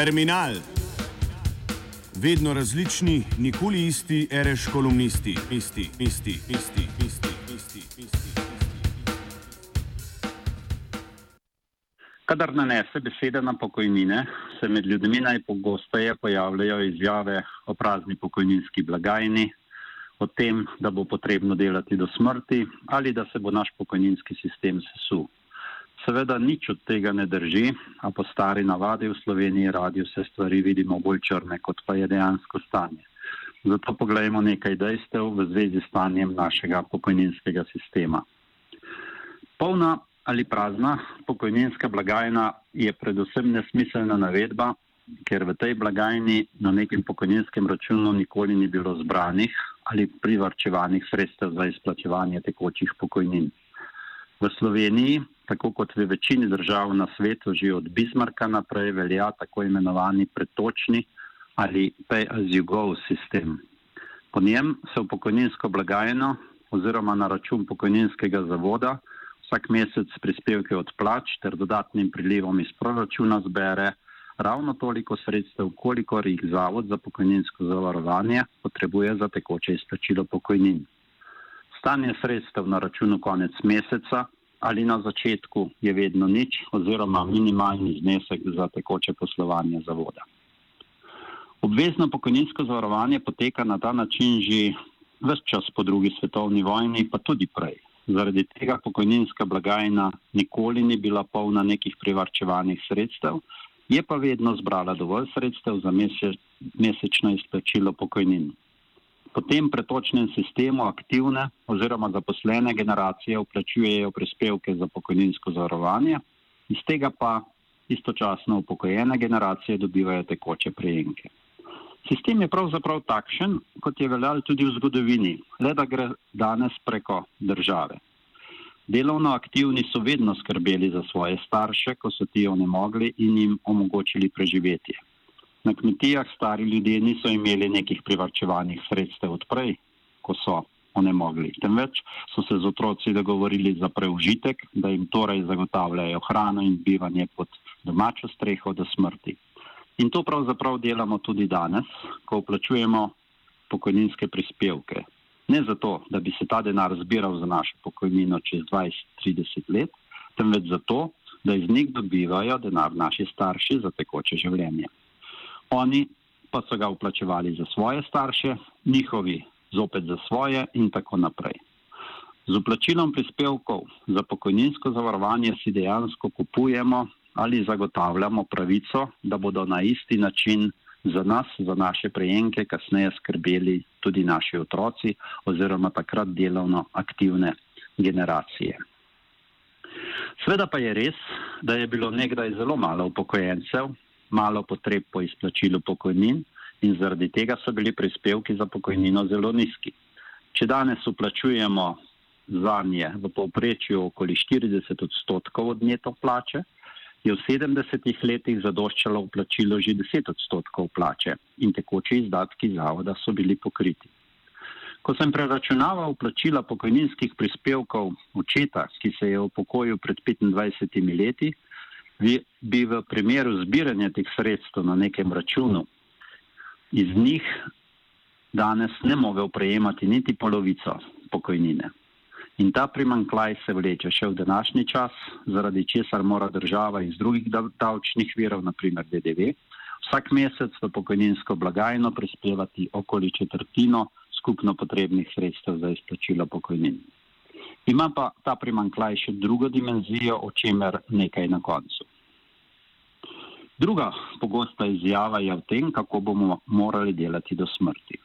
Terminal. Vedno različni, nikoli isti, reš kolumnisti, isti, isti, isti, isti, isti, isti. Kadar nanese besede na pokojnine, se med ljudmi najpogosteje pojavljajo izjave o prazni pokojninski blagajni, o tem, da bo potrebno delati do smrti ali da se bo naš pokojninski sistem sesul. Seveda nič od tega ne drži, a po stari navadi v Sloveniji radi vse stvari vidimo bolj črne, kot pa je dejansko stanje. Zato pogledajmo nekaj dejstev v zvezi s stanjem našega pokojninskega sistema. Polna ali prazna pokojninska blagajna je predvsem nesmiselna navedba, ker v tej blagajni na nekem pokojninskem računu nikoli ni bilo zbranih ali privarčevanih sredstev za izplačevanje tekočih pokojnin. V Sloveniji, tako kot v večini držav na svetu, že od Bismarcka naprej velja tako imenovani pretočni ali pay as you go sistem. Po njem se v pokojninsko blagajno oziroma na račun pokojninskega zavoda vsak mesec prispevke od plač ter dodatnim prilivom iz proračuna zbere ravno toliko sredstev, kolikor jih Zavod za pokojninsko zavarovanje potrebuje za tekoče izplačilo pokojnin. Stanje sredstev na računu konec meseca ali na začetku je vedno nič oziroma minimalni znesek za tekoče poslovanje zavoda. Obvezno pokojninsko zavarovanje poteka na ta način že vse čas po drugi svetovni vojni, pa tudi prej. Zaradi tega pokojninska blagajna nikoli ni bila polna nekih privarčevanih sredstev, je pa vedno zbrala dovolj sredstev za mesečno izplačilo pokojnin. Po tem pretočnem sistemu aktivne oziroma zaposlene generacije vplačujejo prispevke za pokojninsko zavarovanje, iz tega pa istočasno upokojene generacije dobivajo tekoče prejemke. Sistem je pravzaprav takšen, kot je veljal tudi v zgodovini, le da gre danes preko države. Delovno aktivni so vedno skrbeli za svoje starše, ko so ti onemogli in jim omogočili preživetje. Na kmetijah stari ljudje niso imeli nekih privarčevanih sredstev odprej, ko so onemogli, temveč so se z otroci dogovorili za preužitek, da jim torej zagotavljajo hrano in bivanje pod domačo streho do smrti. In to pravzaprav delamo tudi danes, ko vplačujemo pokojninske prispevke. Ne zato, da bi se ta denar zbiral za našo pokojnino čez 20-30 let, temveč zato, da iz njih dobivajo denar naši starši za tekoče življenje. Oni pa so ga uplačevali za svoje starše, njihovi zopet za svoje in tako naprej. Z uplačilom prispevkov za pokojninsko zavarovanje si dejansko kupujemo ali zagotavljamo pravico, da bodo na isti način za nas, za naše prejemke, kasneje skrbeli tudi naši otroci oziroma takrat delovno aktivne generacije. Sveda pa je res, da je bilo nekdaj zelo malo upokojencev, malo potreb po izplačilu pokojnin in zaradi tega so bili prispevki za pokojnino zelo nizki. Če danes uplačujemo za nje v povprečju okoli 40 odstotkov od neto plače, je v 70 letih zadoščalo uplačilo že 10 odstotkov plače in tekoči izdatki zavoda so bili pokriti. Ko sem preračunaval plačila pokojninskih prispevkov očeta, ki se je upokojil pred 25 leti, bi v primeru zbiranja teh sredstev na nekem računu iz njih danes ne mogel prejemati niti polovico pokojnine. In ta primankljaj se vleče še v današnji čas, zaradi česar mora država iz drugih davčnih virov, naprimer DDV, vsak mesec v pokojninsko blagajno prispevati okoli četrtino skupno potrebnih sredstev za izplačilo pokojnin. Ima pa ta primankljaj še drugo dimenzijo, o čemer nekaj na koncu. Druga pogosta izjava je v tem, kako bomo morali delati do smrti.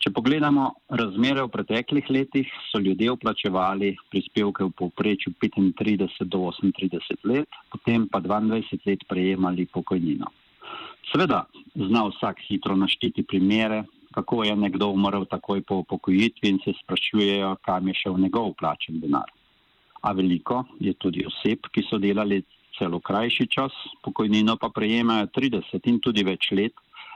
Če pogledamo razmere v preteklih letih, so ljudje vplačevali prispevke v povprečju 35 do 38 let, potem pa 22 let prejemali pokojnino. Seveda zna vsak hitro našteti primere, kako je nekdo umrl takoj po upokojitvi in se sprašujejo, kam je šel njegov plačen denar. A veliko je tudi oseb, ki so delali celo krajši čas, pokojnino pa prejemajo 30 in tudi več let,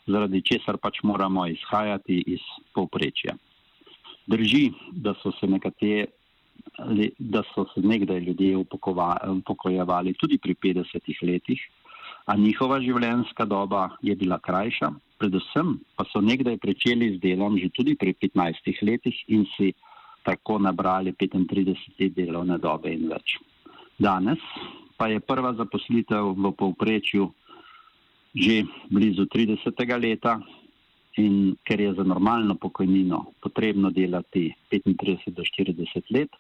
zaradi česar pač moramo izhajati iz povprečja. Drži, da so se nekateri. Da so se nekdaj ljudje upokojevali tudi pri 50 letih, a njihova življenjska doba je bila krajša, predvsem pa so nekdaj pričeli z delom že tudi pri 15 letih in si tako nabrali 35 let delovne dobe in več. Danes pa je prva zaposlitev v povprečju že blizu 30. leta in ker je za normalno pokojnino potrebno delati 35 do 40 let,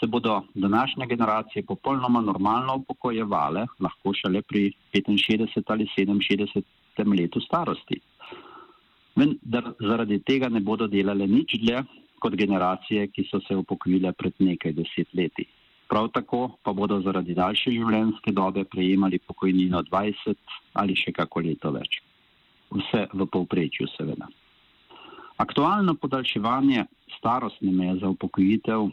se bodo današnje generacije popolnoma normalno upokojevale, lahko šele pri 65 ali 67 letu starosti. Vendar zaradi tega ne bodo delale nič dlje kot generacije, ki so se upokojile pred nekaj deset leti. Prav tako pa bodo zaradi daljše življenjske dobe prejemali pokojnino 20 ali še kako leto več. Vse v povprečju, seveda. Aktualno podaljševanje starostne meje za upokojitev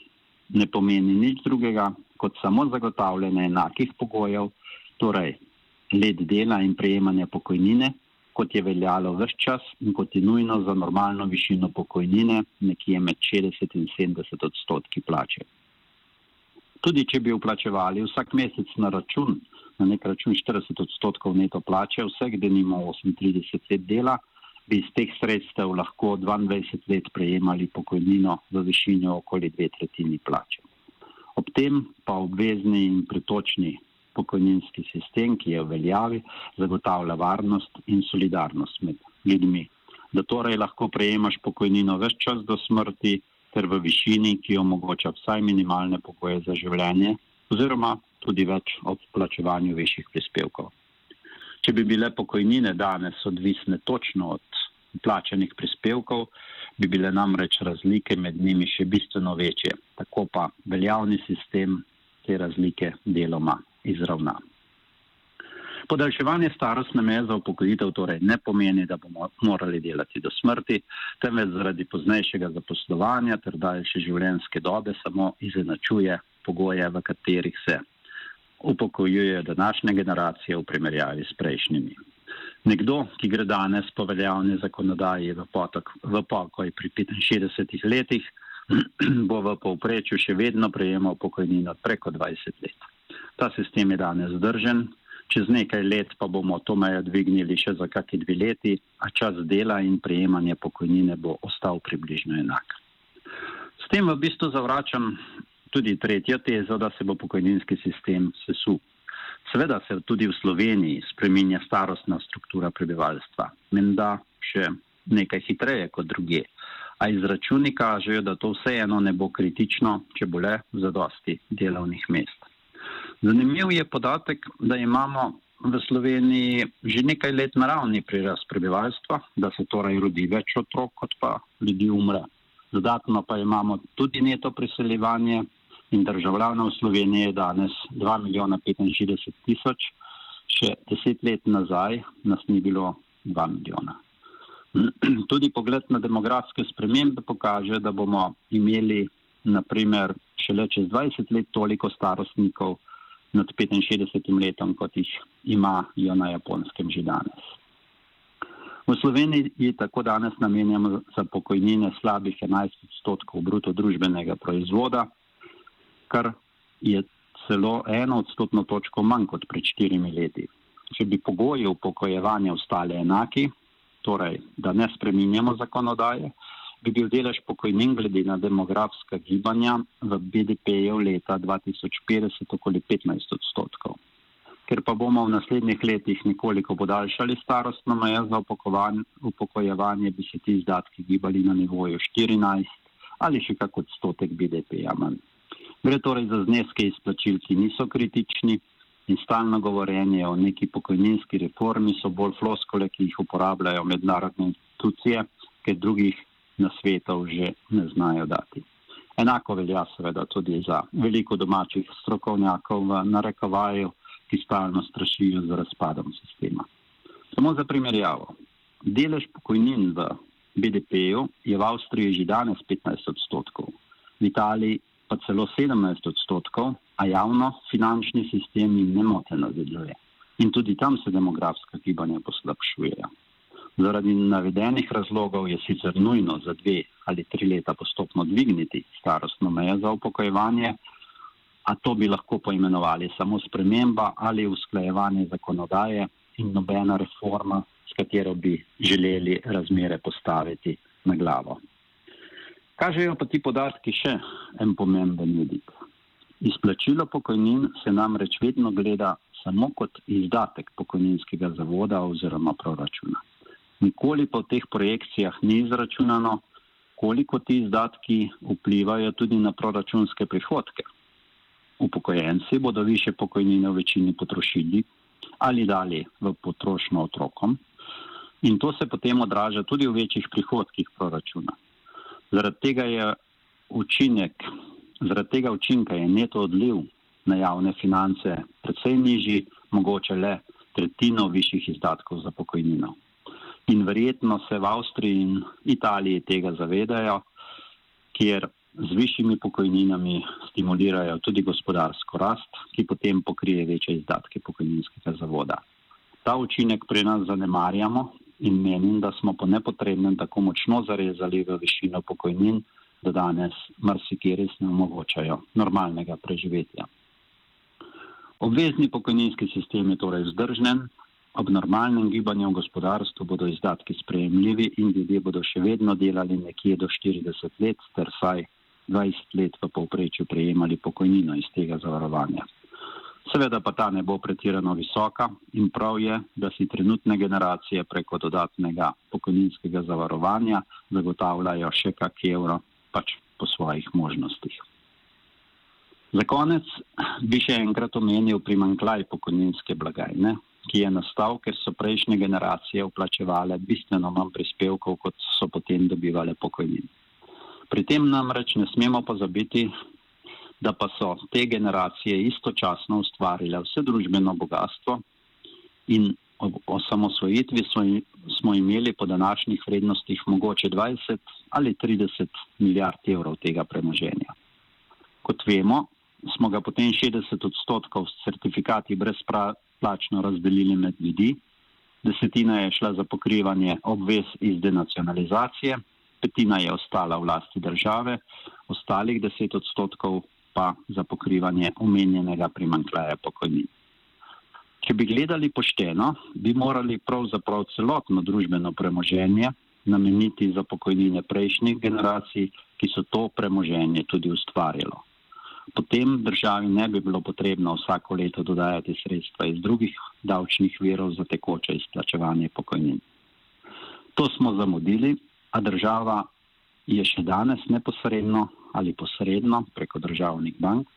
ne pomeni nič drugega kot samo zagotavljanje enakih pogojev, torej let dela in prejemanja pokojnine, kot je veljalo vse čas in kot je nujno za normalno višino pokojnine, nekje med 60 in 70 odstotki plače. Tudi če bi uplačevali vsak mesec na račun, na nek račun 40 odstotkov neto plače, vseh denimo 38 let dela, bi iz teh sredstev lahko 22 let prejemali pokojnino v višini okoli dve tretjini plače. Ob tem pa obvezni in pritočni pokojninski sistem, ki je v veljavi, zagotavlja varnost in solidarnost med ljudmi. Da torej lahko prejemaš pokojnino več čas do smrti, ter v višini, ki omogoča vsaj minimalne pogoje za življenje, oziroma tudi več ob plačevanju višjih prispevkov. Če bi bile pokojnine danes odvisne točno od plačanih prispevkov, bi bile namreč razlike med njimi še bistveno večje. Tako pa veljavni sistem te razlike deloma izravna. Podaljševanje starostne meje za upokojitev torej ne pomeni, da bomo morali delati do smrti, temveč zaradi poznejšega zaposlovanja ter daljše življenjske dobe samo izenačuje pogoje, v katerih se upokojujejo današnje generacije v primerjavi s prejšnjimi. Nekdo, ki gre danes po veljavni zakonodaji v, potok, v pokoj pri 65 letih, bo v povprečju še vedno prejemal pokojnino preko 20 let. Ta sistem je danes zdržen, čez nekaj let pa bomo to mejo dvignili še za kakšni dve leti, a čas dela in prejemanje pokojnine bo ostal približno enak. S tem v bistvu zavračam tudi tretjo tezo, da se bo pokojninski sistem sesul. Seveda se tudi v Sloveniji spreminja starostna struktura prebivalstva, menda še nekaj hitreje kot druge, a izračuni kažejo, da to vseeno ne bo kritično, če bo le zadosti delovnih mest. Zanimiv je podatek, da imamo v Sloveniji že nekaj let naravni prirast prebivalstva, da se torej rodi več otrok, kot pa ljudi umre. Dodatno pa imamo tudi neto priseljevanje in državljanov Slovenije je danes 2 milijona 65 tisoč, še deset let nazaj nas ni bilo 2 milijona. Tudi pogled na demografske spremembe pokaže, da bomo imeli naprimer šele čez 20 let toliko starostnikov, nad 65 letom, kot jih imajo na japonskem že danes. V Sloveniji tako danes namenjamo za pokojnine slabih 11 odstotkov bruto družbenega proizvoda, kar je celo eno odstotno točko manj kot pred štirimi leti. Če bi pogoji upokojevanja ostali enaki, torej da ne spreminjamo zakonodaje, bi bil delež pokojnin glede na demografska gibanja v BDP-ju leta 2050 okoli 15 odstotkov. Ker pa bomo v naslednjih letih nekoliko podaljšali starostno mejo za upokojevanje, bi se ti izdatki gibali na nivoju 14 ali še kak odstotek BDP-ja manj. Gre torej za zneske izplačil, ki niso kritični in stalno govorenje o neki pokojninski reformi so bolj floskole, ki jih uporabljajo mednarodne institucije, ker drugih na svetov že ne znajo dati. Enako velja seveda tudi za veliko domačih strokovnjakov v narekovaju, ki stalno strašijo z razpadom sistema. Samo za primerjavo. Delež pokojnin v BDP-ju je v Avstriji že danes 15 odstotkov, v Italiji pa celo 17 odstotkov, a javno finančni sistem jim nemoteno deluje. In tudi tam se demografska gibanja poslabšujejo. Zaradi navedenih razlogov je sicer nujno za dve ali tri leta postopno dvigniti starostno mejo za upokojevanje, a to bi lahko poimenovali samo sprememba ali usklajevanje zakonodaje in nobena reforma, s katero bi želeli razmere postaviti na glavo. Kažejo pa ti podatki še en pomemben vidik. Izplačilo pokojnin se namreč vedno gleda samo kot izdatek pokojninskega zavoda oziroma proračuna. Nikoli pa v teh projekcijah ni izračunano, koliko ti izdatki vplivajo tudi na proračunske prihodke. Upokojenci bodo više pokojnine v večini potrošili ali dali v potrošnjo otrokom in to se potem odraža tudi v večjih prihodkih proračuna. Zaradi tega je učinek Zaradi tega učinka je neto odliv na javne finance precej nižji, mogoče le tretjino višjih izdatkov za pokojnino. In verjetno se v Avstriji in Italiji tega zavedajo, kjer z višjimi pokojninami stimulirajo tudi gospodarsko rast, ki potem pokrije večje izdatke pokojninskega zavoda. Ta učinek pri nas zanemarjamo in menim, da smo po nepotrebnem tako močno zarezali v višino pokojnin, da danes marsikje res ne omogočajo normalnega preživetja. Obvezni pokojninski sistem je torej vzdržen, ob normalnem gibanju v gospodarstvu bodo izdatki sprejemljivi in ljudje bodo še vedno delali nekje do 40 let, ter vsaj 20 let v povprečju prejemali pokojnino iz tega zavarovanja. Seveda pa ta ne bo pretirano visoka in prav je, da si trenutne generacije preko dodatnega pokojninskega zavarovanja zagotavljajo še kak evro pač po svojih možnostih. Za konec bi še enkrat omenil primankljaj pokojninske blagajne, ki je nastal, ker so prejšnje generacije vplačevale bistveno manj prispevkov, kot so potem dobivale pokojnine. Pri tem namreč ne smemo pozabiti, da pa so te generacije istočasno ustvarile vse družbeno bogatstvo in ob osamosvojitvi smo imeli po današnjih vrednostih mogoče 20 ali 30 milijard evrov tega premoženja. Kot vemo, smo ga potem 60 odstotkov s certifikati brezplačno razdelili med ljudi, desetina je šla za pokrivanje obvez iz denacionalizacije, petina je ostala v lasti države, ostalih 10 odstotkov pa za pokrivanje omenjenega primankljaja pokojnin. Če bi gledali pošteno, bi morali pravzaprav celotno družbeno premoženje nameniti za pokojnine prejšnjih generacij, ki so to premoženje tudi ustvarjalo. Potem državi ne bi bilo potrebno vsako leto dodajati sredstva iz drugih davčnih virov za tekoče izplačevanje pokojnin. To smo zamudili, a država je še danes neposredno ali posredno preko državnih bank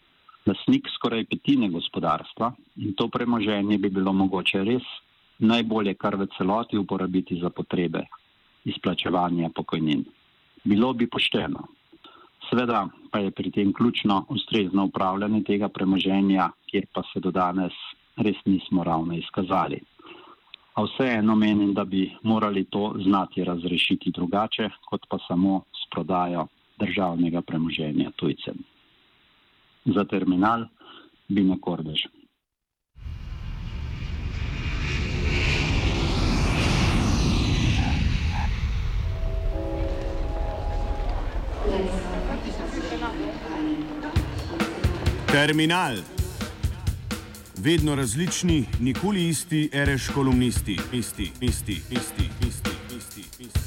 lasnik skoraj petine gospodarstva in to premoženje bi bilo mogoče res najbolje kar v celoti uporabiti za potrebe izplačevanja pokojnin. Bilo bi pošteno. Sveda pa je pri tem ključno ustrezno upravljanje tega premoženja, kjer pa se do danes res nismo ravno izkazali. A vseeno menim, da bi morali to znati razrešiti drugače, kot pa samo s prodajo državnega premoženja tujcem za terminal Bine Kordež. Terminal. Vedno različni, nikoli isti, reš kolumnisti, isti, isti, isti, isti.